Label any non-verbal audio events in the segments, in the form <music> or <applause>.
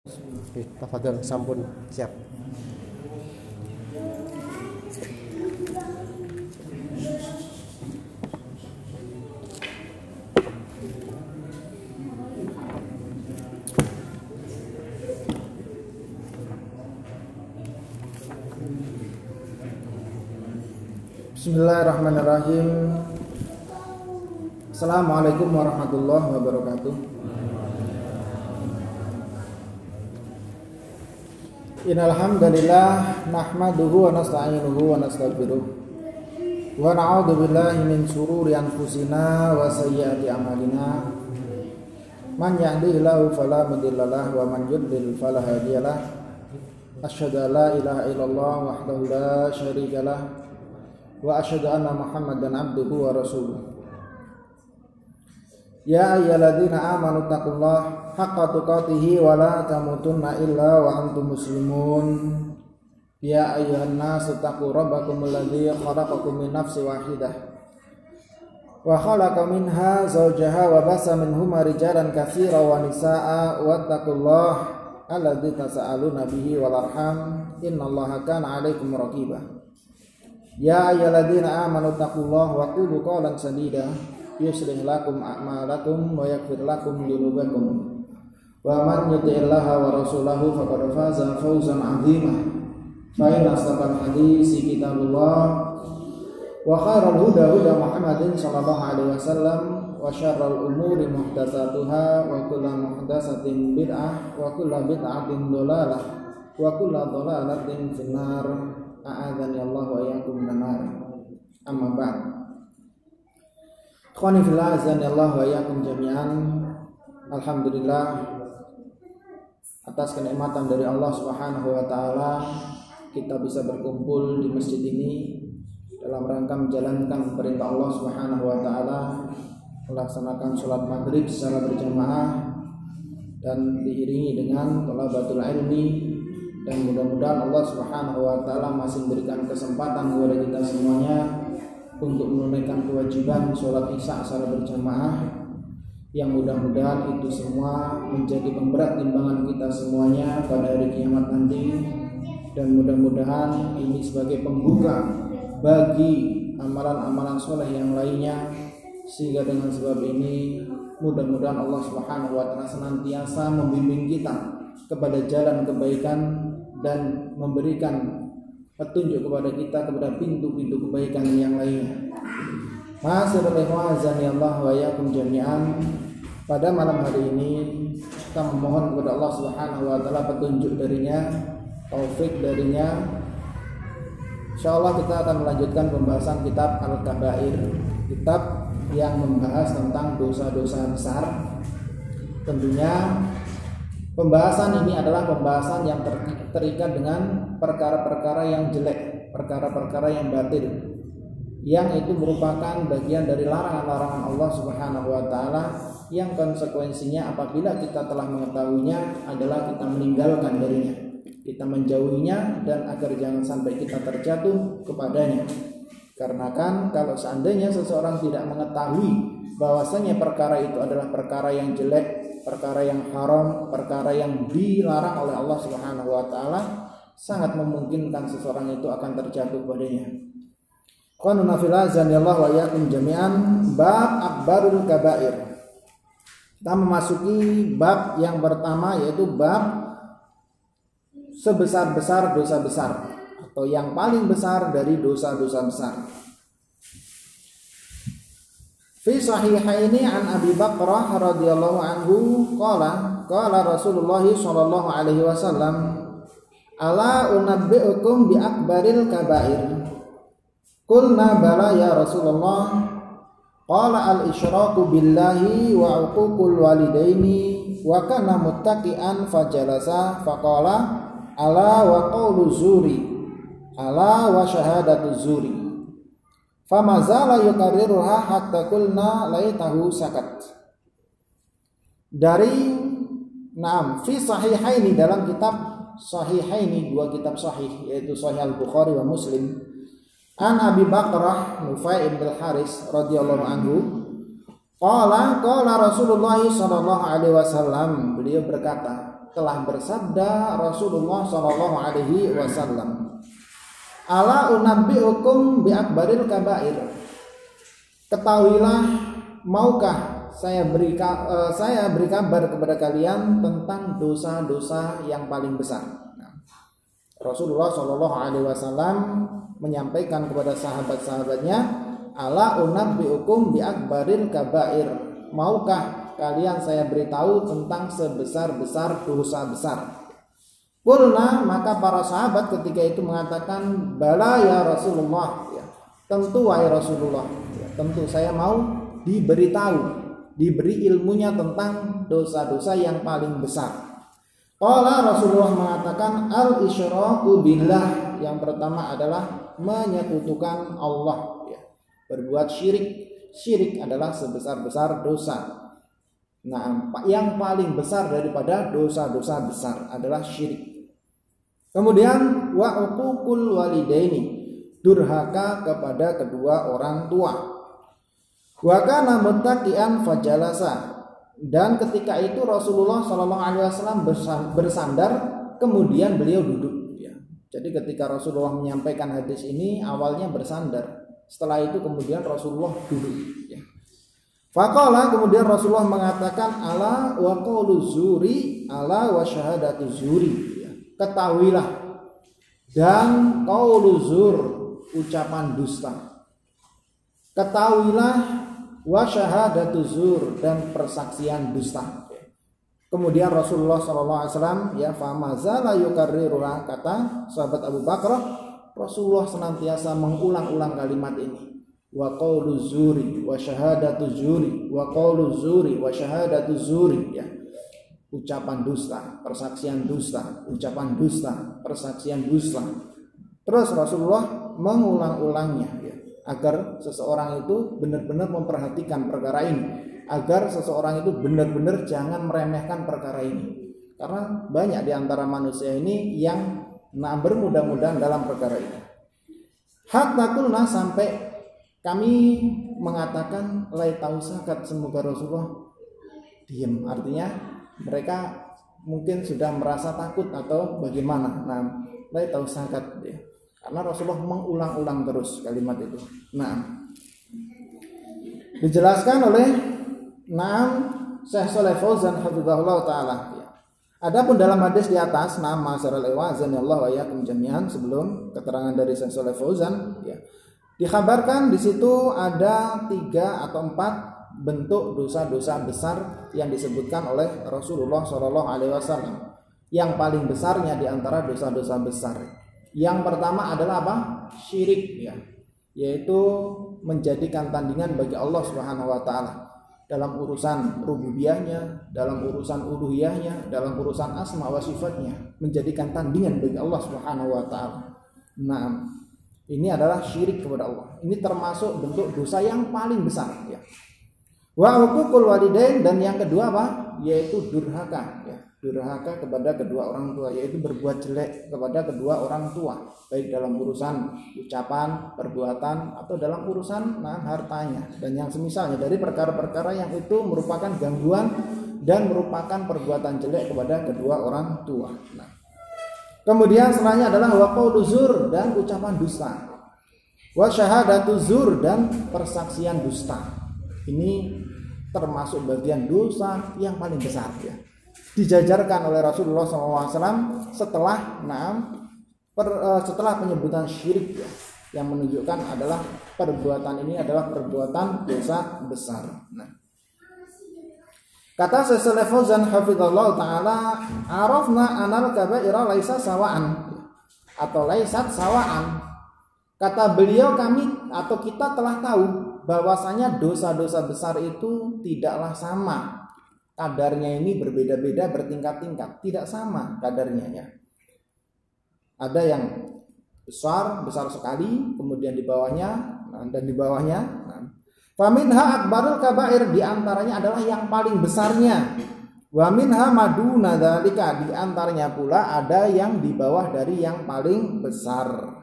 Oke, sampun. Siap. Bismillahirrahmanirrahim. Assalamualaikum warahmatullahi wabarakatuh Innalhamdulillah Nahmaduhu wa nasta'inuhu wa nasta'gfiruh Wa na'udhu billahi min sururi anfusina wa sayyati amalina. Man yahdihillahu falamudillalah wa man yudlil falahadiyalah Asyhadu an la ilaha illallah wahdahu la syarikalah wa asyhadu anna Muhammadan abduhu wa rasuluh. Ya ayyuhalladzina amanu taqullaha haqqa tuqatih wa la tamutunna illa wa antum muslimun. Ya ayyuhan nasu taqu rabbakum alladzi khalaqakum min nafsin wahidah wa khalaqa minha zawjaha wa basa minhuma rijalan katsiran wa nisaa'a wattaqullaha alladzi tasaaluna bihi wal arham. Innallaha kana 'alaikum raqibah Ya ayyuhalladzina amanu taqullaha wa qulu qawlan sadida yuslih lakum a'malakum wa yaghfir lakum dhunubakum. Wa man yuti'illaha wa rasulahu faqad faza fawzan 'azima. Fa inna asdaqal hadisi kitabullah. Wa khairal huda huda Muhammadin sallallahu alaihi wasallam wa syarral umuri muhdatsatuha wa kullu muhdatsatin bid'ah wa kullu bid'atin dhalalah wa kullu dhalalatin finnar. A'adzani Allah wa iyyakum minan amma ba'd Wa jami'an. Alhamdulillah atas kenikmatan dari Allah Subhanahu wa taala kita bisa berkumpul di masjid ini dalam rangka menjalankan perintah Allah Subhanahu wa taala melaksanakan sholat maghrib secara berjamaah dan diiringi dengan thalabatul ilmi. Dan mudah-mudahan Allah Subhanahu wa taala masih memberikan kesempatan kepada kita semuanya untuk menunaikan kewajiban sholat isya secara berjamaah. Yang mudah-mudahan itu semua menjadi pemberat timbangan kita semuanya pada hari kiamat nanti. Dan mudah-mudahan ini sebagai pembuka bagi amalan-amalan soleh yang lainnya. Sehingga dengan sebab ini mudah-mudahan Allah Subhanahu wa taala senantiasa membimbing kita kepada jalan kebaikan dan memberikan petunjuk kepada kita kepada pintu-pintu kebaikan yang lainnya. Masyaallah Allah wa yakum jami'an. Pada malam hari ini kita memohon kepada Allah Subhanahu wa taala petunjuk darinya, taufik darinya. Insyaallah kita akan melanjutkan pembahasan kitab Al-Kabair, kitab yang membahas tentang dosa-dosa besar. Tentunya Pembahasan ini adalah pembahasan yang ter terikat dengan perkara-perkara yang jelek, perkara-perkara yang batil, yang itu merupakan bagian dari larangan-larangan Allah Subhanahu wa taala yang konsekuensinya apabila kita telah mengetahuinya adalah kita meninggalkan darinya, kita menjauhinya dan agar jangan sampai kita terjatuh kepadanya. Karena kan kalau seandainya seseorang tidak mengetahui bahwasanya perkara itu adalah perkara yang jelek, perkara yang haram, perkara yang dilarang oleh Allah Subhanahu wa taala, sangat memungkinkan seseorang itu akan terjatuh padanya. Qanuna fil azanillah wa yakum jami'an bab akbarul kabair. Kita memasuki bab yang pertama yaitu bab sebesar-besar dosa besar atau yang paling besar dari dosa-dosa besar. Fi sahihaini an Abi Bakrah radhiyallahu anhu qala qala Rasulullah sallallahu alaihi wasallam ala unabbiukum bi akbaril kabair. Qulna bala ya Rasulullah qala al isyraku billahi wa uququl walidaini wa kana muttaqian fajalasa faqala ala wa qawlu zuri ala wa syahadatu zuri famazala yukarriruha hatta kulna laitahu sakat dari Naam fi sahihaini dalam kitab sahihaini dua kitab sahih yaitu sahih al-Bukhari wa Muslim an Abi Bakrah Nufai bin Haris radhiyallahu anhu qala qala Rasulullah sallallahu alaihi wasallam beliau berkata telah bersabda Rasulullah Shallallahu Alaihi Wasallam, "Ala unabbiukum bi akbaril kabair." Ketahuilah, maukah saya beri uh, saya beri kabar kepada kalian tentang dosa-dosa yang paling besar. Nah, Rasulullah Shallallahu Alaihi Wasallam menyampaikan kepada sahabat-sahabatnya, "Ala unabbiukum bi akbaril kabair." Maukah kalian saya beritahu tentang sebesar-besar dosa besar. Kulna maka para sahabat ketika itu mengatakan bala ya Rasulullah ya, tentu wahai Rasulullah ya, tentu saya mau diberitahu diberi ilmunya tentang dosa-dosa yang paling besar. Qala Rasulullah mengatakan al isyraku billah yang pertama adalah menyekutukan Allah ya. Berbuat syirik. Syirik adalah sebesar-besar dosa. Nah, yang paling besar daripada dosa-dosa besar adalah syirik. Kemudian wa walidaini, durhaka kepada kedua orang tua. Wa kana muttaqian fajalasa. Dan ketika itu Rasulullah Shallallahu alaihi wasallam bersandar kemudian beliau duduk ya. Jadi ketika Rasulullah menyampaikan hadis ini awalnya bersandar. Setelah itu kemudian Rasulullah duduk ya. Faqala kemudian Rasulullah mengatakan ala wa zuri ala wa syahadatu zuri. Ya. Ketahuilah dan qawlu zur ucapan dusta. Ketahuilah wa syahadatu zur dan persaksian dusta. Kemudian Rasulullah SAW ya famazala yukarriruha kata sahabat Abu Bakar Rasulullah senantiasa mengulang-ulang kalimat ini. Wa qawlu zuri wa syahadatu zuri wa qawlu zuri wa syahadatu zuri ya. Ucapan dusta persaksian dusta ucapan dusta persaksian dusta. Terus Rasulullah mengulang-ulangnya ya agar seseorang itu benar-benar memperhatikan perkara ini. Agar seseorang itu benar-benar jangan meremehkan perkara ini. Karena banyak di antara manusia ini yang nah bermudah-mudahan dalam perkara ini. Hatta kulna sampai kami mengatakan lay tausakat semoga Rasulullah diam artinya mereka mungkin sudah merasa takut atau bagaimana? Nah lay tausakat ya. Karena Rasulullah mengulang-ulang terus kalimat itu nah dijelaskan oleh Naam Syekh Saleh Fauzan hafizahullah taala ya. Adapun dalam hadis di atas nama Saral Ewazan Allah wa yakum sebelum keterangan dari Syekh Saleh Fauzan ya Dikabarkan di situ ada tiga atau empat bentuk dosa-dosa besar yang disebutkan oleh Rasulullah Shallallahu Alaihi Wasallam. Yang paling besarnya di antara dosa-dosa besar. Yang pertama adalah apa? Syirik ya, yaitu menjadikan tandingan bagi Allah Subhanahu Wa Taala dalam urusan rububiyahnya, dalam urusan uluhiyahnya, dalam urusan asma wa sifatnya, menjadikan tandingan bagi Allah Subhanahu wa taala. Nah, ini adalah syirik kepada Allah. Ini termasuk bentuk dosa yang paling besar ya. Wa walidain dan yang kedua apa? Yaitu durhaka ya. Durhaka kepada kedua orang tua yaitu berbuat jelek kepada kedua orang tua baik dalam urusan ucapan, perbuatan atau dalam urusan nah hartanya dan yang semisalnya dari perkara-perkara yang itu merupakan gangguan dan merupakan perbuatan jelek kepada kedua orang tua. Nah, Kemudian selanjutnya adalah waqaulu zur dan ucapan dusta. Wa syahadatu zur dan persaksian dusta. Ini termasuk bagian dosa yang paling besar ya. Dijajarkan oleh Rasulullah SAW setelah enam per, uh, setelah penyebutan syirik ya, yang menunjukkan adalah perbuatan ini adalah perbuatan dosa besar. Nah, Kata Syekh Fauzan hafizallahu taala, "Arafna anal kabaira laisa sawaan." Atau laisat sawaan. Kata beliau kami atau kita telah tahu bahwasanya dosa-dosa besar itu tidaklah sama. Kadarnya ini berbeda-beda bertingkat-tingkat, tidak sama kadarnya ya. Ada yang besar, besar sekali, kemudian di bawahnya dan di bawahnya Faminha akbarul kabair di antaranya adalah yang paling besarnya. Wa minha maduna dzalika di antaranya pula ada yang di bawah dari yang paling besar.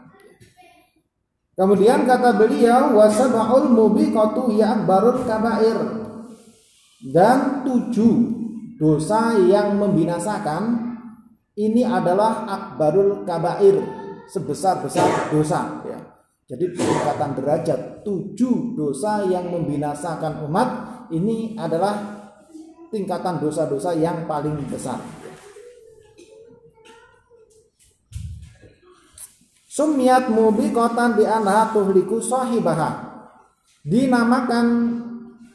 Kemudian kata beliau wasabul mubiqatu ya akbarul kabair. Dan tujuh dosa yang membinasakan ini adalah akbarul kabair sebesar-besar dosa ya. Jadi peningkatan derajat tujuh dosa yang membinasakan umat ini adalah tingkatan dosa-dosa yang paling besar. Sumiat mubiqatan bi anha tuhliku sahibaha. Dinamakan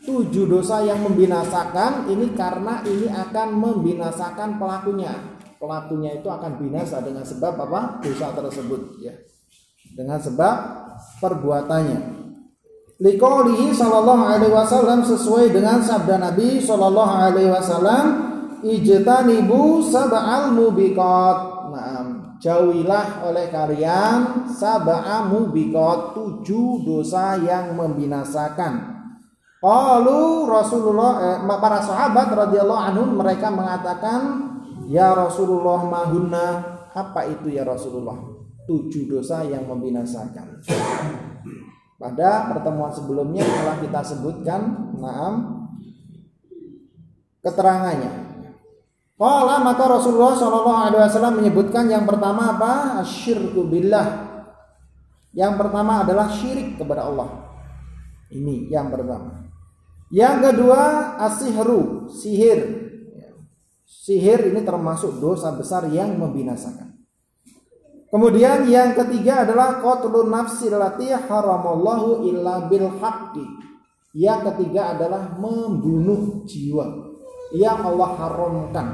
tujuh dosa yang membinasakan ini karena ini akan membinasakan pelakunya. Pelakunya itu akan binasa dengan sebab apa? Dosa tersebut ya. Dengan sebab perbuatannya. Liqaulihi sallallahu alaihi wasallam sesuai dengan sabda Nabi sallallahu alaihi wasallam ijtanibu sab'al mubiqat. Nah, jauhilah oleh kalian sab'a mubiqat tujuh dosa yang membinasakan. Qalu Rasulullah eh, para sahabat radhiyallahu anhum mereka mengatakan ya Rasulullah mahunna apa itu ya Rasulullah? tujuh dosa yang membinasakan. Pada pertemuan sebelumnya telah kita sebutkan naam keterangannya. Qala maka Rasulullah Shallallahu alaihi wasallam menyebutkan yang pertama apa? Asyirku billah. Yang pertama adalah syirik kepada Allah. Ini yang pertama. Yang kedua asihru, sihir. Sihir ini termasuk dosa besar yang membinasakan. Kemudian yang ketiga adalah qatlun nafsi lati haramallahu illa bil. Yang ketiga adalah membunuh jiwa yang Allah haramkan.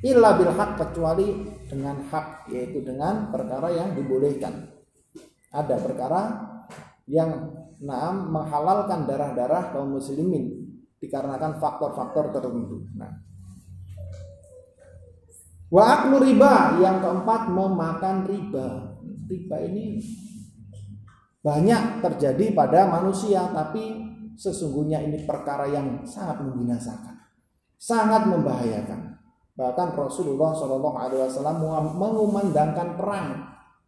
Illa bil haq kecuali dengan hak yaitu dengan perkara yang dibolehkan. Ada perkara yang naam menghalalkan darah-darah kaum muslimin dikarenakan faktor-faktor tertentu. Nah, Wa riba yang keempat memakan riba. Riba ini banyak terjadi pada manusia tapi sesungguhnya ini perkara yang sangat membinasakan, sangat membahayakan. Bahkan Rasulullah Shallallahu Alaihi Wasallam mengumandangkan perang,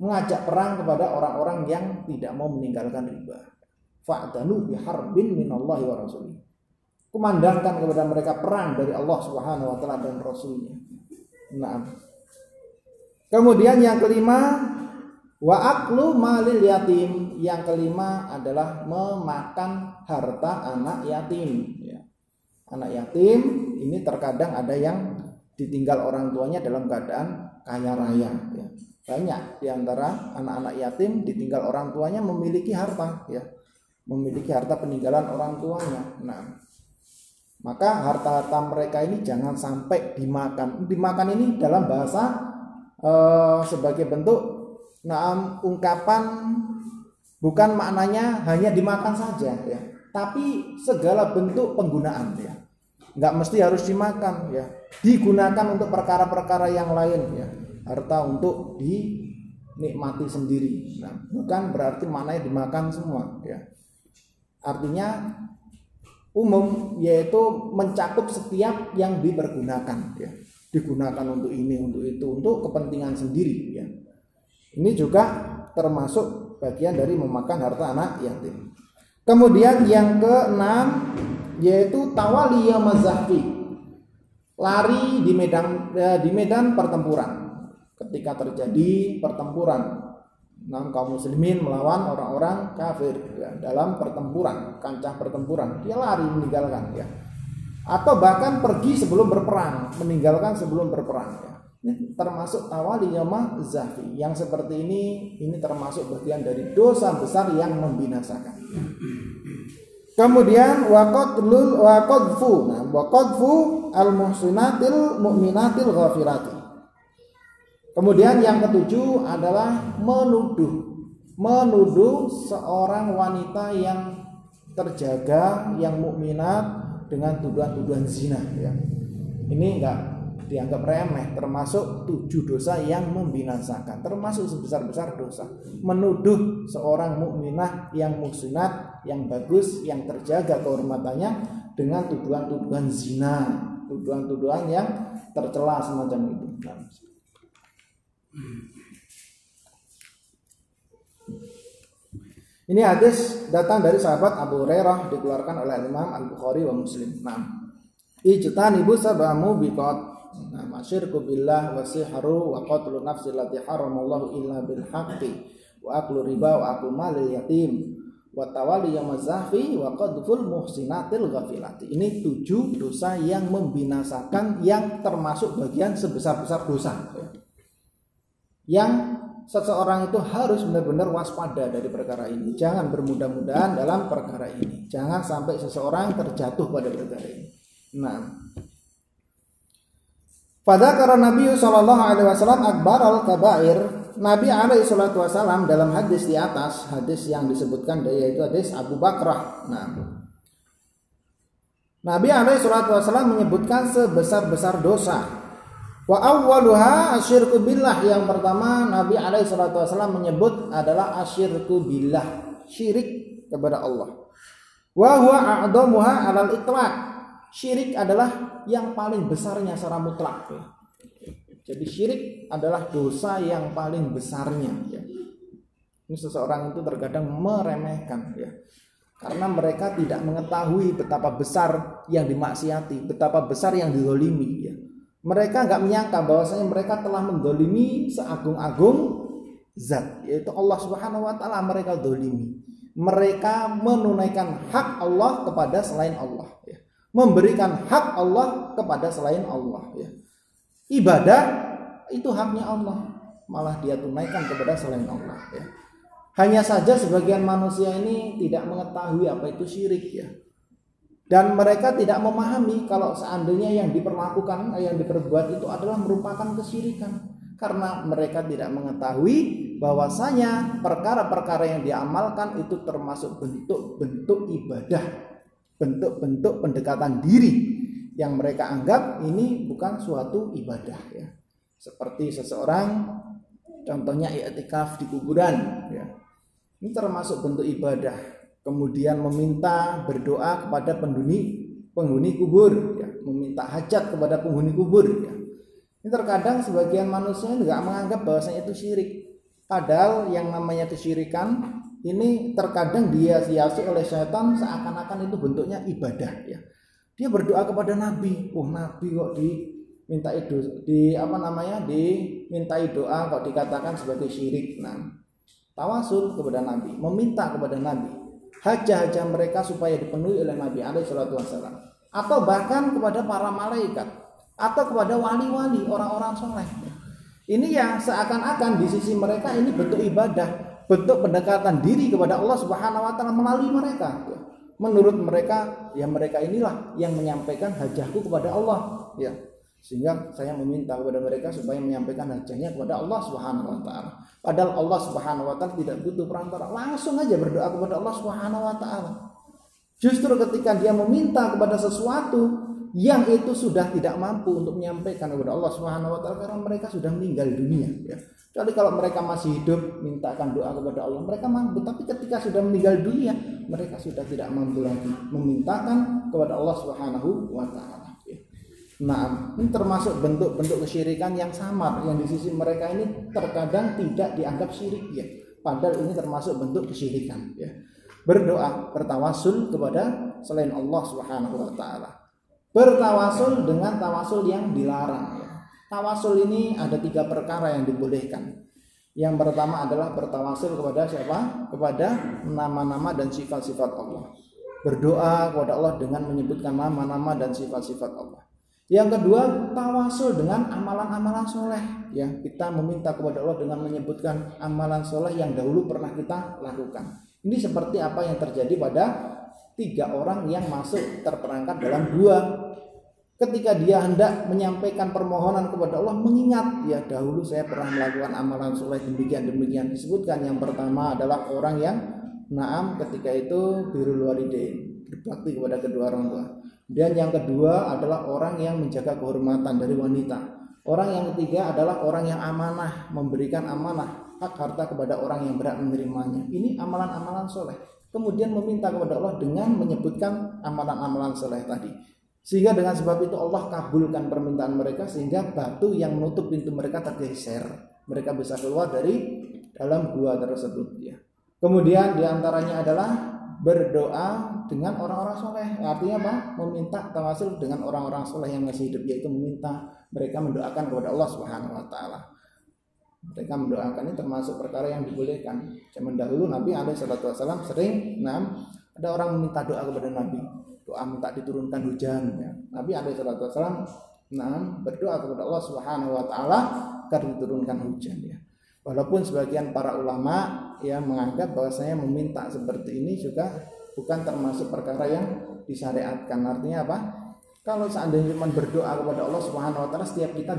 mengajak perang kepada orang-orang yang tidak mau meninggalkan riba. Fa'danu biharbin minallahi wa rasulih. Kumandangkan kepada mereka perang dari Allah Subhanahu wa taala dan rasulnya. Nah. Kemudian yang kelima wa aklu malil yatim. Yang kelima adalah memakan harta anak yatim. Ya. Anak yatim ini terkadang ada yang ditinggal orang tuanya dalam keadaan kaya raya. Ya. Banyak di antara anak-anak yatim ditinggal orang tuanya memiliki harta. Ya. Memiliki harta peninggalan orang tuanya. Nah, maka harta-harta mereka ini jangan sampai dimakan. Dimakan ini dalam bahasa uh, sebagai bentuk naam ungkapan bukan maknanya hanya dimakan saja ya, tapi segala bentuk penggunaan ya. Nggak mesti harus dimakan ya. Digunakan untuk perkara-perkara yang lain ya. Harta untuk dinikmati sendiri. Nah, bukan berarti maknanya dimakan semua ya. Artinya umum yaitu mencakup setiap yang dipergunakan ya. Digunakan untuk ini untuk itu untuk kepentingan sendiri ya. Ini juga termasuk bagian dari memakan harta anak yatim. Kemudian yang keenam yaitu tawaliyah mazahfi lari di medan ya, di medan pertempuran. Ketika terjadi pertempuran enam kaum muslimin melawan orang-orang kafir ya, dalam pertempuran, kancah pertempuran. Dia lari meninggalkan ya. Atau bahkan pergi sebelum berperang, meninggalkan sebelum berperang ya. Termasuk awal yama zafi. Yang seperti ini ini termasuk bagian dari dosa besar yang membinasakan. Kemudian waqadlul waqadfu. Nah, waqadfu al-muhsinatil mu'minatil ghafirati. Kemudian yang ketujuh adalah menuduh. Menuduh seorang wanita yang terjaga, yang mukminat dengan tuduhan-tuduhan zina ya. Ini enggak dianggap remeh, termasuk tujuh dosa yang membinasakan, termasuk sebesar-besar dosa. Menuduh seorang mukminah yang muksinat, yang bagus, yang terjaga kehormatannya dengan tuduhan-tuduhan zina, tuduhan-tuduhan yang tercela semacam itu. Nah, ini hadis datang dari sahabat Abu Hurairah dikeluarkan oleh Imam Al Bukhari wa Muslim. Nah, ijtan ibu sabamu bikot Nah, masyirku billah wa sihru wa qatlu nafsi allati haramallahu illa bil haqqi wa aklu riba wa aklu malil yatim wa tawali yamazahfi wa qadful muhsinatil ghafilati. Ini tujuh dosa yang membinasakan yang termasuk bagian sebesar-besar dosa. Yang seseorang itu harus benar-benar waspada dari perkara ini. Jangan bermudah-mudahan dalam perkara ini. Jangan sampai seseorang terjatuh pada perkara ini. Nah, pada karena Nabi Shallallahu Alaihi Wasallam akbar al kabair Nabi alaihi wasallam dalam hadis di atas hadis yang disebutkan yaitu hadis Abu Bakrah. Nah, Nabi alaihi wasallam menyebutkan sebesar-besar dosa Wa awwaluha asyirku billah yang pertama Nabi alaihi salatu wasallam menyebut adalah asyirku billah, syirik kepada Allah. Wa huwa a'damuha 'alal itlaq. Syirik adalah yang paling besarnya secara mutlak. Jadi syirik adalah dosa yang paling besarnya. Ya. Ini seseorang itu terkadang meremehkan ya. Karena mereka tidak mengetahui betapa besar yang dimaksiati, betapa besar yang dizolimi ya mereka nggak menyangka bahwasanya mereka telah mendolimi seagung-agung zat yaitu Allah Subhanahu wa taala mereka dolimi mereka menunaikan hak Allah kepada selain Allah ya. memberikan hak Allah kepada selain Allah ya. ibadah itu haknya Allah malah dia tunaikan kepada selain Allah ya. hanya saja sebagian manusia ini tidak mengetahui apa itu syirik ya dan mereka tidak memahami kalau seandainya yang diperlakukan yang diperbuat itu adalah merupakan kesyirikan karena mereka tidak mengetahui bahwasanya perkara-perkara yang diamalkan itu termasuk bentuk-bentuk ibadah bentuk-bentuk pendekatan diri yang mereka anggap ini bukan suatu ibadah ya. Seperti seseorang contohnya i'tikaf di kuburan ya. Ini termasuk bentuk ibadah kemudian meminta berdoa kepada penghuni penghuni kubur ya, meminta hajat kepada penghuni kubur ya. Ini terkadang sebagian manusia nggak menganggap bahwasanya itu syirik. Padahal yang namanya kesyirikan ini terkadang dia hiasi oleh setan seakan-akan itu bentuknya ibadah ya. Dia berdoa kepada nabi. Oh, nabi kok diminta itu di apa namanya? dimintai doa kok dikatakan sebagai syirik. Nah, tawasul kepada nabi, meminta kepada nabi hajah-hajah mereka supaya dipenuhi oleh Nabi alaihi salatu wasallam atau bahkan kepada para malaikat. Atau kepada wali-wali orang-orang soleh. Ini yang seakan-akan di sisi mereka ini bentuk ibadah. Bentuk pendekatan diri kepada Allah Subhanahu wa taala melalui mereka. Menurut mereka ya mereka inilah yang menyampaikan hajahku kepada Allah. Ya sehingga saya meminta kepada mereka supaya menyampaikan hajatnya kepada Allah Subhanahu wa taala. Padahal Allah Subhanahu wa taala tidak butuh perantara, langsung aja berdoa kepada Allah Subhanahu wa taala. Justru ketika dia meminta kepada sesuatu yang itu sudah tidak mampu untuk menyampaikan kepada Allah Subhanahu wa taala karena mereka sudah meninggal dunia ya. Jadi kalau mereka masih hidup mintakan doa kepada Allah mereka mampu tapi ketika sudah meninggal dunia mereka sudah tidak mampu lagi memintakan kepada Allah Subhanahu wa taala. Nah, ini termasuk bentuk-bentuk kesyirikan yang samar yang di sisi mereka ini terkadang tidak dianggap syirik ya. Padahal ini termasuk bentuk kesyirikan ya. Berdoa, bertawasul kepada selain Allah Subhanahu wa taala. Bertawasul dengan tawasul yang dilarang ya. Tawasul ini ada tiga perkara yang dibolehkan. Yang pertama adalah bertawasul kepada siapa? Kepada nama-nama dan sifat-sifat Allah. Berdoa kepada Allah dengan menyebutkan nama-nama dan sifat-sifat Allah. Yang kedua, tawasul dengan amalan-amalan soleh. Ya, kita meminta kepada Allah dengan menyebutkan amalan soleh yang dahulu pernah kita lakukan. Ini seperti apa yang terjadi pada tiga orang yang masuk terperangkap dalam dua. Ketika dia hendak menyampaikan permohonan kepada Allah, mengingat ya dahulu saya pernah melakukan amalan soleh demikian demikian disebutkan. Yang pertama adalah orang yang naam ketika itu birul walidain berbakti kepada kedua orang tua. Dan yang kedua adalah orang yang menjaga kehormatan dari wanita. Orang yang ketiga adalah orang yang amanah, memberikan amanah hak harta kepada orang yang berat menerimanya. Ini amalan-amalan soleh. Kemudian meminta kepada Allah dengan menyebutkan amalan-amalan soleh tadi. Sehingga dengan sebab itu Allah kabulkan permintaan mereka sehingga batu yang menutup pintu mereka tergeser. Mereka bisa keluar dari dalam gua tersebut ya. Kemudian di antaranya adalah berdoa dengan orang-orang soleh. Artinya apa? Meminta tawasul dengan orang-orang soleh yang masih hidup yaitu meminta mereka mendoakan kepada Allah Subhanahu wa taala. Mereka mendoakan ini termasuk perkara yang dibolehkan. Zaman dahulu Nabi wasallam sering enam ada orang meminta doa kepada Nabi. Doa minta diturunkan hujan ya. Nabi wasallam enam berdoa kepada Allah Subhanahu wa taala agar diturunkan hujan ya. Walaupun sebagian para ulama yang menganggap bahwasanya meminta seperti ini juga bukan termasuk perkara yang disyariatkan. Artinya apa? Kalau seandainya cuma berdoa kepada Allah Subhanahu wa taala setiap kita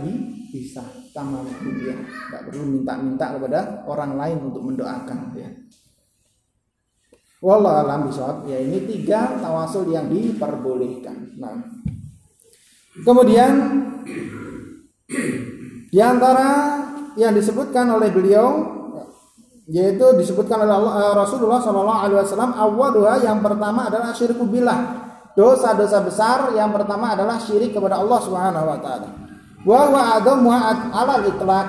bisa sama dia. Enggak perlu minta-minta kepada orang lain untuk mendoakan ya. Wallah alam bisawab. Ya ini tiga tawasul yang diperbolehkan. Nah. Kemudian di antara yang disebutkan oleh beliau yaitu disebutkan oleh Allah, uh, Rasulullah Shallallahu Alaihi Wasallam awalnya yang pertama adalah syirik billah. Dosa-dosa besar yang pertama adalah syirik kepada Allah Subhanahu Wa Taala. Wa wa adamu ala itlaq.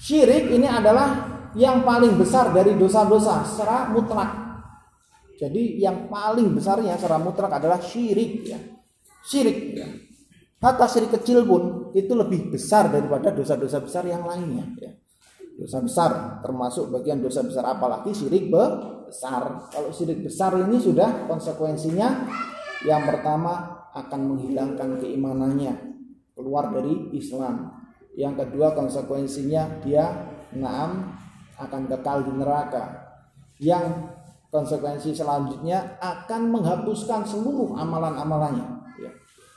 Syirik ini adalah yang paling besar dari dosa-dosa secara mutlak. Jadi yang paling besarnya secara mutlak adalah syirik ya. Syirik ya. Syirik kecil pun itu lebih besar daripada dosa-dosa besar yang lainnya ya. Dosa besar termasuk bagian dosa besar apalagi syirik besar. Kalau syirik besar ini sudah konsekuensinya yang pertama akan menghilangkan keimanannya keluar dari Islam. Yang kedua konsekuensinya dia naam akan kekal di neraka. Yang konsekuensi selanjutnya akan menghapuskan seluruh amalan-amalannya ya.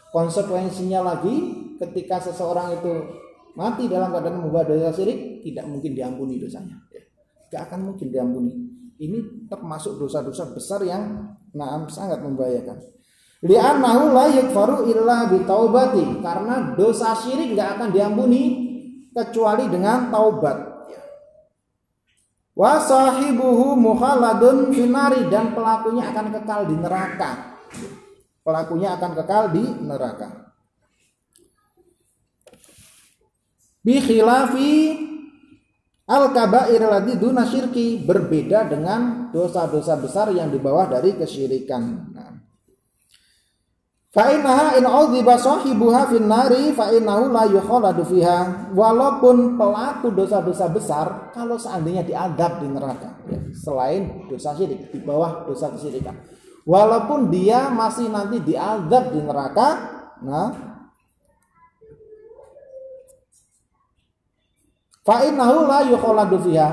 konsekuensinya lagi ketika seseorang itu mati dalam keadaan membuat dosa syirik tidak mungkin diampuni dosanya. Ya. tidak akan mungkin diampuni. Ini termasuk dosa-dosa besar yang naam sangat membahayakan. Li'annahu la yukfaru illa bitaubati karena dosa syirik tidak akan diampuni kecuali dengan taubat. Ya. wa sahibuhu mukhaladun finari. Dan pelakunya akan kekal di neraka. Pelakunya akan kekal di neraka bi khilafi al kabair ladzi duna syirki berbeda dengan dosa-dosa besar yang di bawah dari kesyirikan. Nah. Fa innaha in udhiba sahibuha fin nari fa innahu la yukhaladu fiha. Walaupun pelaku dosa-dosa besar kalau seandainya diadab di neraka ya, selain dosa syirik di bawah dosa kesyirikan. Walaupun dia masih nanti diadab di neraka, nah La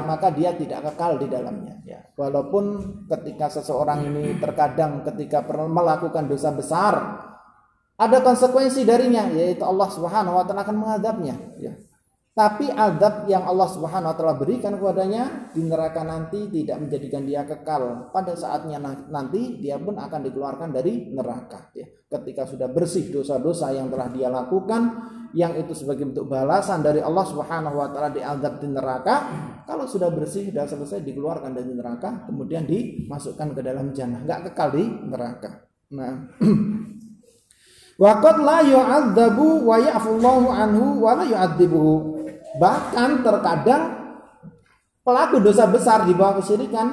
maka dia tidak kekal di dalamnya. Ya. Walaupun ketika seseorang ini terkadang ketika melakukan dosa besar, ada konsekuensi darinya, yaitu Allah Subhanahu wa taala akan mengadabnya. Ya. Tapi adab yang Allah Subhanahu wa taala berikan kepadanya di neraka nanti tidak menjadikan dia kekal. Pada saatnya nanti dia pun akan dikeluarkan dari neraka ya. Ketika sudah bersih dosa-dosa yang telah dia lakukan yang itu sebagai bentuk balasan dari Allah Subhanahu wa taala diadab di neraka, kalau sudah bersih sudah selesai dikeluarkan dari neraka, kemudian dimasukkan ke dalam jannah, enggak kekal di neraka. Nah, <clears throat> Waqad la yu'adzabu wa ya'fullahu anhu wa la yu'adzibuhu. Bahkan terkadang pelaku dosa besar di bawah kesyirikan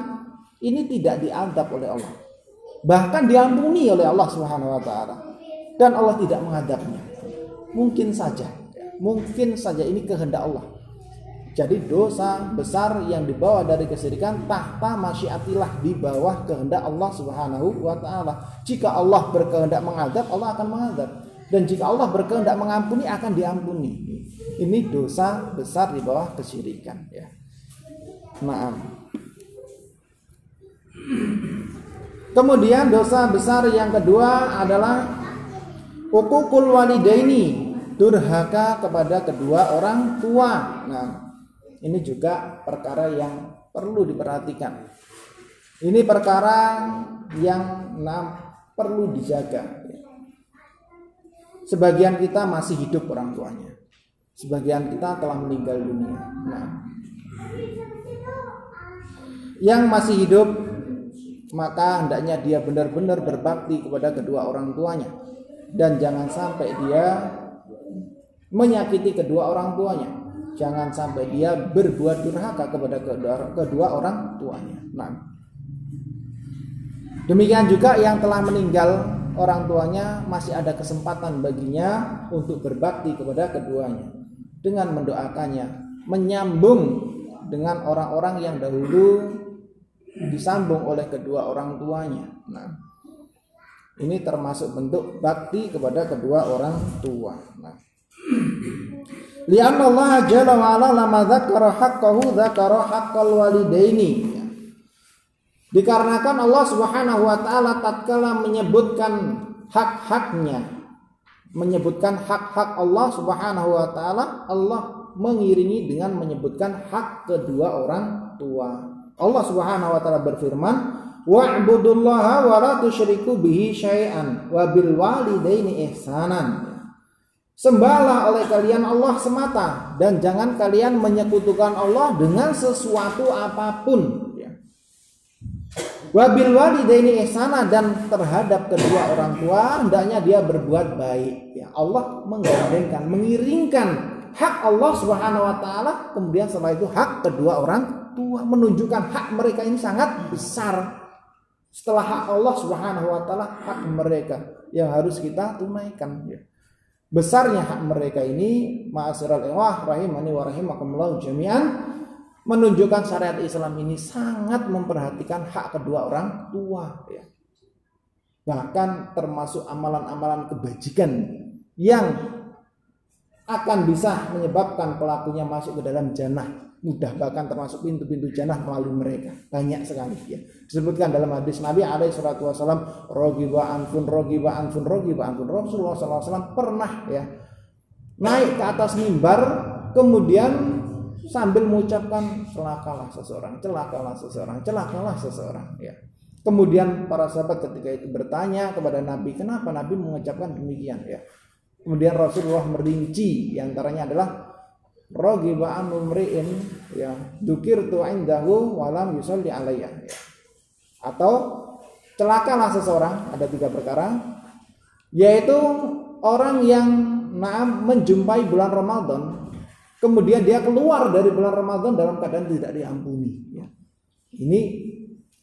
ini tidak diadab oleh Allah. Bahkan diampuni oleh Allah Subhanahu wa taala. Dan Allah tidak mengadabnya. Mungkin saja, mungkin saja ini kehendak Allah. Jadi dosa besar yang dibawa dari kesyirikan tahta masyiatillah di bawah kehendak Allah Subhanahu wa taala. Jika Allah berkehendak mengadab, Allah akan mengadab. Dan jika Allah berkehendak mengampuni akan diampuni. Ini dosa besar di bawah kesyirikan ya. Maaf. Kemudian dosa besar yang kedua adalah ukukul walidaini, durhaka kepada kedua orang tua. Nah, ini juga perkara yang perlu diperhatikan. Ini perkara yang nah, perlu dijaga. Sebagian kita masih hidup orang tuanya. Sebagian kita telah meninggal dunia. Nah, yang masih hidup maka hendaknya dia benar-benar berbakti kepada kedua orang tuanya dan jangan sampai dia menyakiti kedua orang tuanya. Jangan sampai dia berbuat durhaka kepada kedua, orang tuanya. Nah, Demikian juga yang telah meninggal orang tuanya masih ada kesempatan baginya untuk berbakti kepada keduanya dengan mendoakannya, menyambung dengan orang-orang yang dahulu disambung oleh kedua orang tuanya. Nah, ini termasuk bentuk bakti kepada kedua orang tua. Nah, Lianna Allah jalla wa ala lama dzakara haqqahu dzakara haqqal walidaini. Dikarenakan Allah Subhanahu wa taala tatkala menyebutkan hak-haknya, menyebutkan hak-hak Allah Subhanahu wa taala, Allah mengiringi dengan menyebutkan hak kedua orang tua. Allah Subhanahu wa taala berfirman, "Wa'budullaha wa la tusyriku bihi syai'an wa bil walidaini ihsanan." Sembahlah oleh kalian Allah semata dan jangan kalian menyekutukan Allah dengan sesuatu apa pun Wabil walidaini ihsana dan terhadap kedua orang tua hendaknya dia berbuat baik. Ya, Allah menggandengkan, mengiringkan hak Allah Subhanahu wa taala kemudian setelah itu hak kedua orang tua menunjukkan hak mereka ini sangat besar. Setelah hak Allah Subhanahu wa taala hak mereka yang harus kita tunaikan ya. Besarnya hak mereka ini ma'asyiral ikhwah rahimani wa rahimakumullah jami'an menunjukkan syariat Islam ini sangat memperhatikan hak kedua orang tua ya. Bahkan termasuk amalan-amalan kebajikan yang akan bisa menyebabkan pelakunya masuk ke dalam jannah mudah bahkan termasuk pintu-pintu jannah melalui mereka banyak sekali ya disebutkan dalam hadis Nabi alaihi salatu wasallam rogiba anfun rogiba anfun rogiba anfun Rasulullah SAW pernah ya naik ke atas mimbar kemudian sambil mengucapkan celakalah seseorang, celakalah seseorang, celakalah seseorang ya. Kemudian para sahabat ketika itu bertanya kepada Nabi, kenapa Nabi mengucapkan demikian ya? Kemudian Rasulullah merinci antaranya adalah rogiba amri'in ya dukir tu indahu walam yusalli alayya ya. Atau celakalah seseorang ada tiga perkara yaitu orang yang nah, menjumpai bulan Ramadan Kemudian dia keluar dari bulan Ramadan dalam keadaan tidak diampuni. Ya. Ini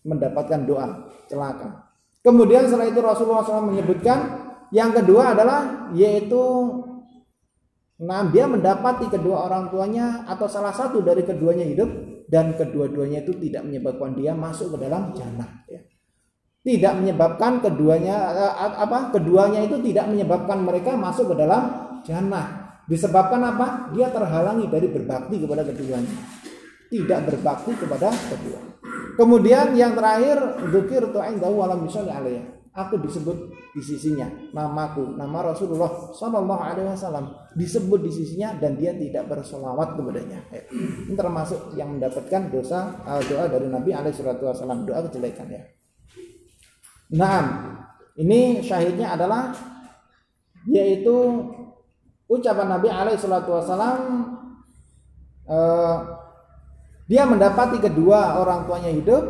mendapatkan doa celaka. Kemudian setelah itu Rasulullah SAW menyebutkan yang kedua adalah yaitu nah dia mendapati kedua orang tuanya atau salah satu dari keduanya hidup dan kedua-duanya itu tidak menyebabkan dia masuk ke dalam jannah. Ya. Tidak menyebabkan keduanya eh, apa keduanya itu tidak menyebabkan mereka masuk ke dalam jannah Disebabkan apa? Dia terhalangi dari berbakti kepada keduanya. Tidak berbakti kepada kedua. Kemudian yang terakhir, dzikir tu'indahu walam yusalli alaihi. Aku disebut di sisinya, namaku, nama Rasulullah Shallallahu Alaihi Wasallam disebut di sisinya dan dia tidak bersolawat kepadanya. Ya. Ini termasuk yang mendapatkan dosa uh, doa dari Nabi Alaihi Wasallam doa kejelekan ya. Nah, ini syahidnya adalah yaitu ucapan Nabi alaihi wasalam uh, dia mendapati kedua orang tuanya hidup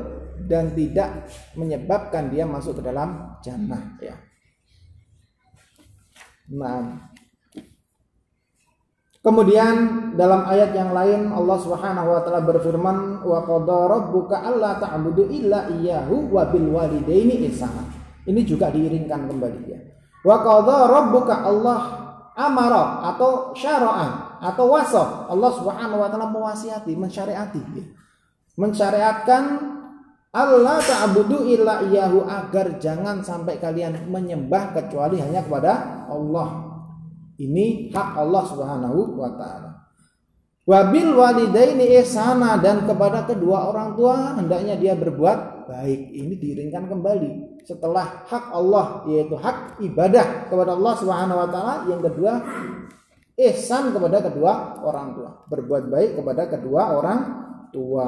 dan tidak menyebabkan dia masuk ke dalam jannah ya. Nah, Kemudian dalam ayat yang lain Allah Subhanahu wa taala berfirman wa qadara rabbuka alla ta'budu illa iyyahu wa bil walidaini ihsana. Ini juga diiringkan kembali ya. Wa qadara rabbuka Allah amara atau syara'a atau wasaf Allah Subhanahu wa taala mewasiati mensyariati mensyariatkan Allah ta'budu illa iyahu agar jangan sampai kalian menyembah kecuali hanya kepada Allah ini hak Allah Subhanahu wa taala Wabil walidaini ihsana dan kepada kedua orang tua hendaknya dia berbuat baik. Ini diiringkan kembali setelah hak Allah yaitu hak ibadah kepada Allah Subhanahu wa taala. Yang kedua ihsan kepada kedua orang tua. Berbuat baik kepada kedua orang tua.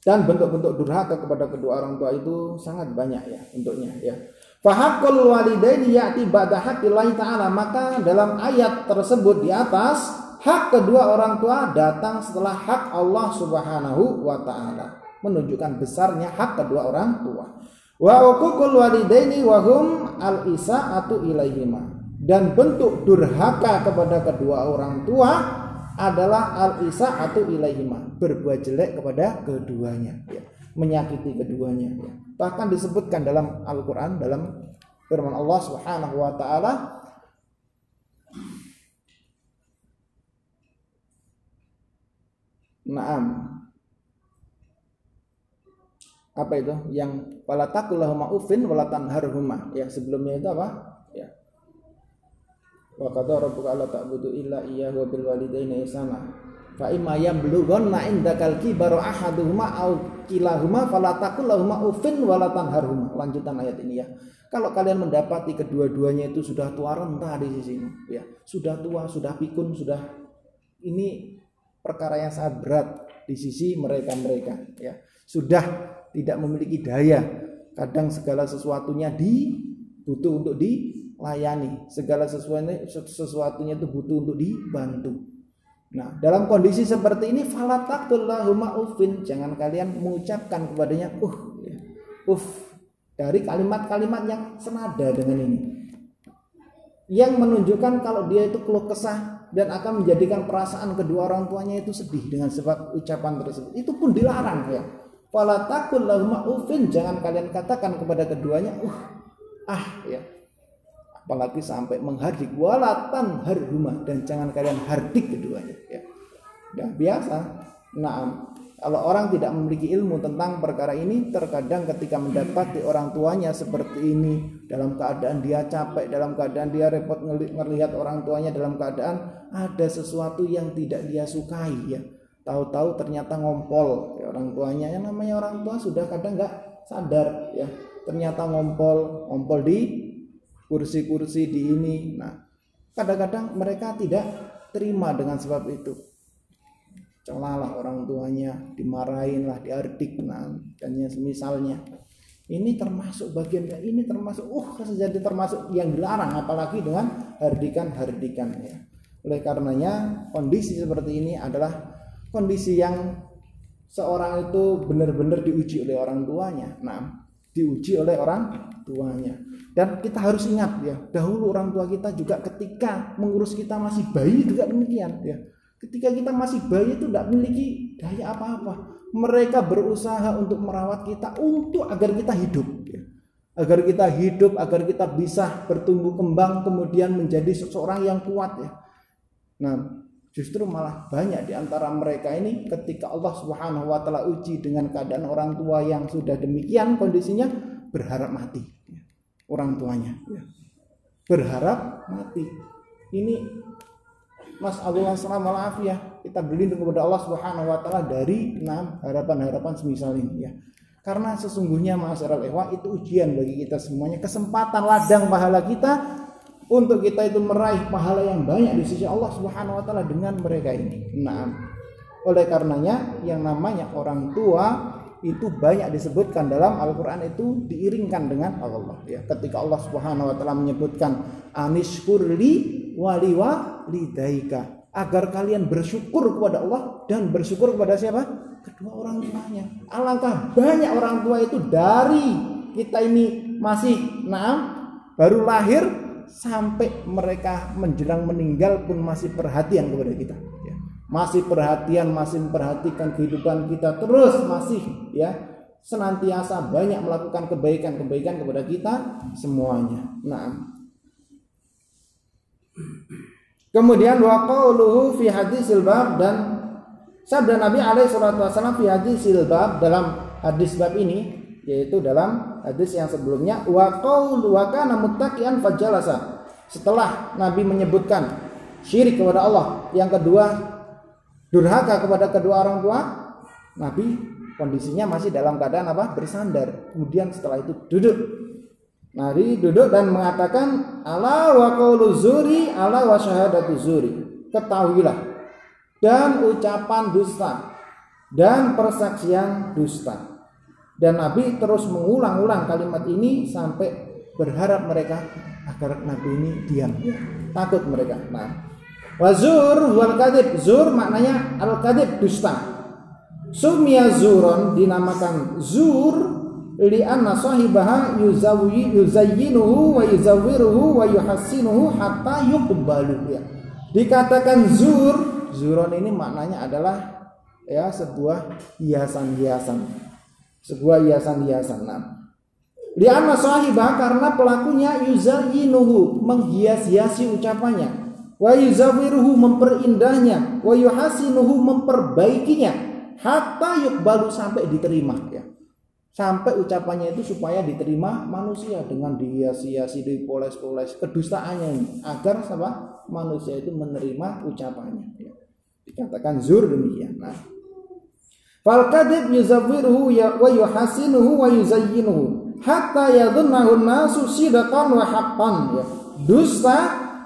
Dan bentuk-bentuk durhaka kepada kedua orang tua itu sangat banyak ya untuknya ya. Fahakul walidaini ya'ti ba'da haqqillahi ta'ala. Maka dalam ayat tersebut di atas, hak kedua orang tua datang setelah hak Allah Subhanahu wa taala. Menunjukkan besarnya hak kedua orang tua. Wa uququl walidaini wa hum al-isa'atu ilaihima. Dan bentuk durhaka kepada kedua orang tua adalah al-isa atau ilaihima. Berbuat jelek kepada keduanya. Ya. menyakiti keduanya. Ya. bahkan disebutkan dalam Al-Qur'an dalam firman Allah Subhanahu wa taala Naam. Apa itu? Yang wala taqullahuma uffin wala tanharhuma yang sebelumnya itu apa? ya wa qad rabbuka alla ta'budu illa iyyahu wa bil walidayni ihsana. Fa imma yablughanna indakal kibaru ahaduhuma aw kilahuma fala taqul lahumā uffin wala tanharhuma lanjutan ayat ini ya. Kalau kalian mendapati kedua-duanya itu sudah tua renta di sisimu ya. Sudah tua sudah pikun sudah ini perkara yang sangat berat di sisi mereka-mereka ya. Sudah tidak memiliki daya. Kadang segala sesuatunya di butuh untuk di layani. Segala sesuatunya sesuatunya itu butuh untuk dibantu. Nah dalam kondisi seperti ini falatakullahumma ufin jangan kalian mengucapkan kepadanya uh uf dari kalimat-kalimat yang senada dengan ini. Yang menunjukkan kalau dia itu keluh kesah dan akan menjadikan perasaan kedua orang tuanya itu sedih dengan sebab ucapan tersebut. Itu pun dilarang ya. Falatakullahumma ufin jangan kalian katakan kepada keduanya uh ah ya apalagi sampai menghardik walatan harhuma dan jangan kalian hardik keduanya ya. Dan biasa. Nah, kalau orang tidak memiliki ilmu tentang perkara ini, terkadang ketika mendapati orang tuanya seperti ini, dalam keadaan dia capek, dalam keadaan dia repot melihat orang tuanya dalam keadaan ada sesuatu yang tidak dia sukai ya. Tahu-tahu ternyata ngompol ya, orang tuanya. Yang namanya orang tua sudah kadang nggak sadar ya. Ternyata ngompol, ngompol di kursi-kursi di ini. Nah, kadang-kadang mereka tidak terima dengan sebab itu. Celalah orang tuanya, dimarahin lah, diartik, nah, dan yang semisalnya. Ini termasuk bagian ini termasuk uh jadi termasuk yang dilarang apalagi dengan hardikan-hardikan ya. Oleh karenanya kondisi seperti ini adalah kondisi yang seorang itu benar-benar diuji oleh orang tuanya. Nah, diuji oleh orang tuanya. Dan kita harus ingat ya, dahulu orang tua kita juga ketika mengurus kita masih bayi juga demikian ya. Ketika kita masih bayi itu tidak memiliki daya apa-apa. Mereka berusaha untuk merawat kita untuk agar kita hidup ya. Agar kita hidup, agar kita bisa bertumbuh kembang kemudian menjadi seseorang yang kuat ya. Nah, justru malah banyak di antara mereka ini ketika Allah Subhanahu wa taala uji dengan keadaan orang tua yang sudah demikian kondisinya berharap mati orang tuanya ya. berharap mati ini Mas Allah Alaihi ya kita berlindung kepada Allah Subhanahu Wa Taala dari enam harapan-harapan semisal ini ya karena sesungguhnya masyarakat Ewa itu ujian bagi kita semuanya kesempatan ladang pahala kita untuk kita itu meraih pahala yang banyak di sisi Allah Subhanahu wa taala dengan mereka ini. Nah, oleh karenanya yang namanya orang tua itu banyak disebutkan dalam Al-Qur'an itu diiringkan dengan Allah ya. Ketika Allah Subhanahu wa taala menyebutkan anishkurli waliwa lidaika agar kalian bersyukur kepada Allah dan bersyukur kepada siapa? Kedua orang tuanya. Alangkah banyak orang tua itu dari kita ini masih enam baru lahir sampai mereka menjelang meninggal pun masih perhatian kepada kita masih perhatian, masih memperhatikan kehidupan kita terus masih ya senantiasa banyak melakukan kebaikan-kebaikan kepada kita semuanya. Nah, kemudian waqauluhu fi hadisil bab dan sabda Nabi alaihi salatu wasallam fi hadisil bab dalam hadis bab ini yaitu dalam hadis yang sebelumnya wa qaulu wa kana muttaqian fajalasa. Setelah Nabi menyebutkan syirik kepada Allah, yang kedua durhaka kepada kedua orang tua, Nabi kondisinya masih dalam keadaan apa? Bersandar. Kemudian setelah itu duduk. Nabi duduk dan mengatakan ala wa zuri ala wa syahadatu zuri. Ketahuilah dan ucapan dusta dan persaksian dusta. Dan Nabi terus mengulang-ulang kalimat ini sampai berharap mereka agar Nabi ini diam. Takut mereka. Nah, Wazur wal kadib. Zur maknanya al kadib dusta. Sumia zuron dinamakan zur li'anna sahibaha yuzawi yuzayyinuhu wa yuzawwiruhu wa yuhassinuhu hatta yuqbalu ya. Dikatakan zur zuron ini maknanya adalah ya sebuah hiasan-hiasan. Sebuah hiasan-hiasan. Nah, Lianna sahibah karena pelakunya yuzayyinuhu menghias-hiasi ucapannya wa yuzawiruhu memperindah,nya. Wa yuhasinuhu memperbaikinya. Hatta yukbalu sampai diterima ya. Sampai ucapannya itu supaya diterima manusia dengan dihiasi-hiasi dipoles-poles kedustaannya agar sama manusia itu menerima ucapannya ya. dikatakan zur demikian. Nah. Fal kadib yuzawiruhu ya wa yuhasinuhu wa yuzayyinuhu. Hatta yadhunnahu nasu sidaqan wa haqqan ya. Dusta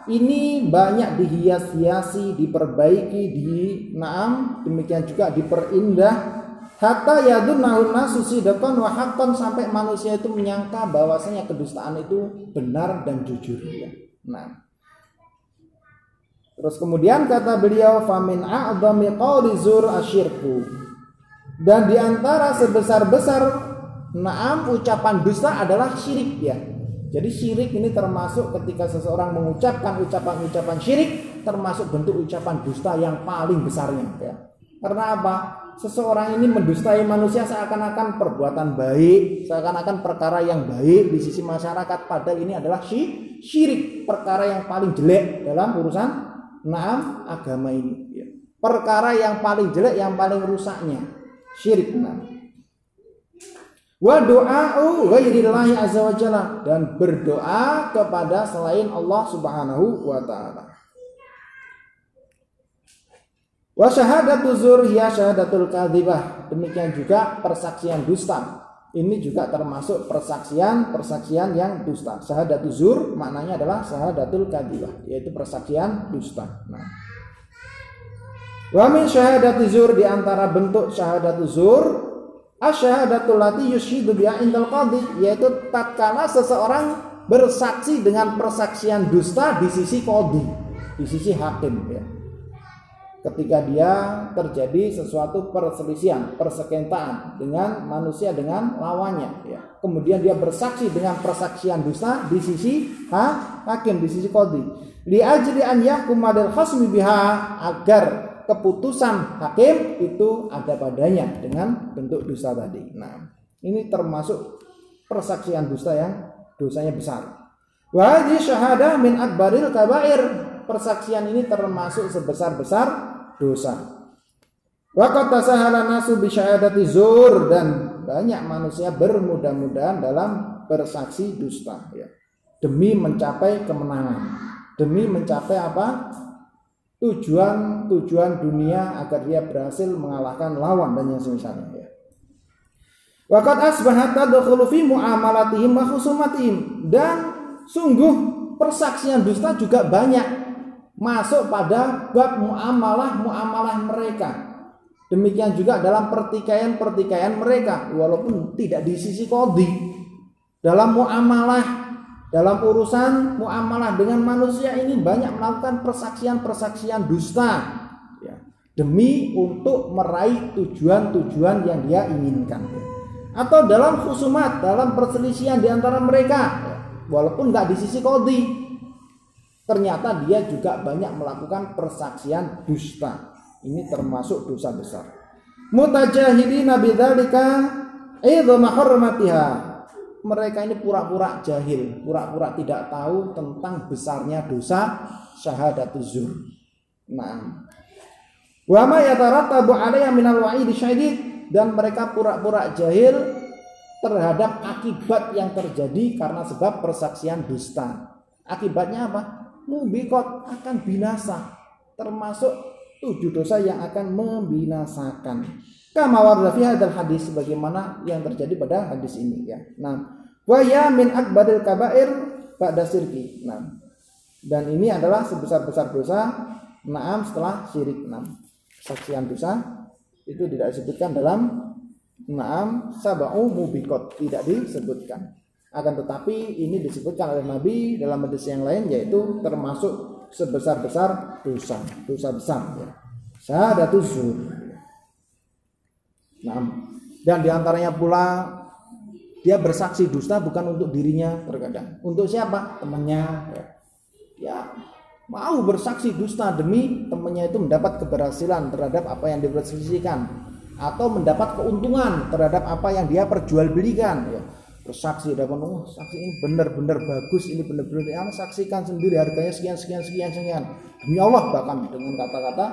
ini banyak dihias-hiasi, diperbaiki, di naam, demikian juga diperindah Hatta yadunnahu nasu sidqan wa haqqan sampai manusia itu menyangka bahwasanya kedustaan itu benar dan jujur ya. Nah. Terus kemudian kata beliau famin a'dhami qawli zur asyirku. Dan di antara sebesar-besar naam ucapan dusta adalah syirik ya. Jadi syirik ini termasuk ketika seseorang mengucapkan ucapan-ucapan syirik termasuk bentuk ucapan dusta yang paling besarnya ya. Karena apa? seseorang ini mendustai manusia seakan-akan perbuatan baik, seakan-akan perkara yang baik di sisi masyarakat padahal ini adalah syirik, perkara yang paling jelek dalam urusan naam agama ini. Ya. Perkara yang paling jelek, yang paling rusaknya syirik. Nah. Wa doa'u ghairillahi azza wa jalla dan berdoa kepada selain Allah Subhanahu wa taala. Wa syahadatu zur hiya syahadatul kadzibah. Demikian juga persaksian dusta. Ini juga termasuk persaksian persaksian yang dusta. Syahadatu zur maknanya adalah syahadatul kadzibah, yaitu persaksian dusta. Nah. Wa min syahadatu zur di antara bentuk syahadatu zur asyhadatul lati yushidu biha indal qadhi yaitu tatkala seseorang bersaksi dengan persaksian dusta di sisi qadhi, di sisi hakim ya ketika dia terjadi sesuatu perselisihan, persekongkolan dengan manusia dengan lawannya ya. Kemudian dia bersaksi dengan persaksian dusta di sisi ha, hakim di sisi kodi. Li ajri an yahkum biha agar keputusan hakim itu ada padanya dengan bentuk dusta tadi. Nah, ini termasuk persaksian dusta yang dosanya besar. Wa syahadah min akbaril kabair. Persaksian ini termasuk sebesar-besar dosa. Waqat tasahala nasu bi syahadati zur dan banyak manusia bermudah-mudahan dalam bersaksi dusta ya. Demi mencapai kemenangan. Demi mencapai apa? Tujuan-tujuan dunia agar dia berhasil mengalahkan lawan dan yang semisalnya ya. Waqat asbahat tadkhulu muamalatihim dan sungguh persaksian dusta juga banyak masuk pada bab muamalah-muamalah mereka. Demikian juga dalam pertikaian-pertikaian mereka walaupun tidak di sisi kodi. Dalam muamalah, dalam urusan muamalah dengan manusia ini banyak melakukan persaksian-persaksian dusta ya, demi untuk meraih tujuan-tujuan yang dia inginkan. Atau dalam khusumat, dalam perselisihan di antara mereka, ya, walaupun nggak di sisi kodi, Ternyata dia juga banyak melakukan persaksian dusta. Ini termasuk dosa besar. Mutajahidina bidzalika. Mereka ini pura-pura jahil, pura-pura tidak tahu tentang besarnya dosa syahadatuz zur. Nah, wa ma yatarattabu 'alaiha minal wa'id syadid dan mereka pura-pura jahil terhadap akibat yang terjadi karena sebab persaksian dusta. Akibatnya apa? mubikot akan binasa termasuk tujuh dosa yang akan membinasakan. Kama warda fi hadal hadis sebagaimana yang terjadi pada hadis ini ya. Nah wa ya min akbaril kabair ba'da sirki nah dan ini adalah sebesar-besar dosa. Naam setelah syirik. Enam saksian dosa itu tidak disebutkan dalam naam sabau mubikot tidak disebutkan. Akan tetapi ini disebutkan oleh Nabi dalam hadis yang lain yaitu termasuk sebesar-besar dosa, dosa besar ya. Syahadatuz zur. Nah, dan di antaranya pula dia bersaksi dusta bukan untuk dirinya terkadang. Untuk siapa? Temannya. Ya. ya mau bersaksi dusta demi temannya itu mendapat keberhasilan terhadap apa yang diperselisihkan atau mendapat keuntungan terhadap apa yang dia perjualbelikan ya bersaksi dapat oh saksi ini benar-benar bagus ini benar-benar yang saksikan sendiri harganya sekian sekian sekian sekian. Demi Allah bahkan dengan kata-kata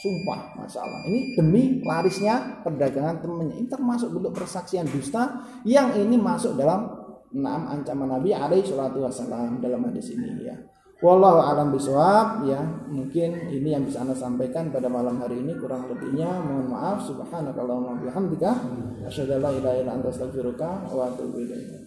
sumpah masalah ini demi larisnya perdagangan temannya. Ini termasuk bentuk persaksian dusta yang ini masuk dalam enam ancaman Nabi alaihi salatu wasallam dalam hadis ini ya Wallahu alam biswab ya mungkin ini yang bisa anda sampaikan pada malam hari ini. Kurang lebihnya mohon maaf. Subhanakallahumma bihamdika. Asyhadu an la ilaha illa anta astaghfiruka wa atubu ilaik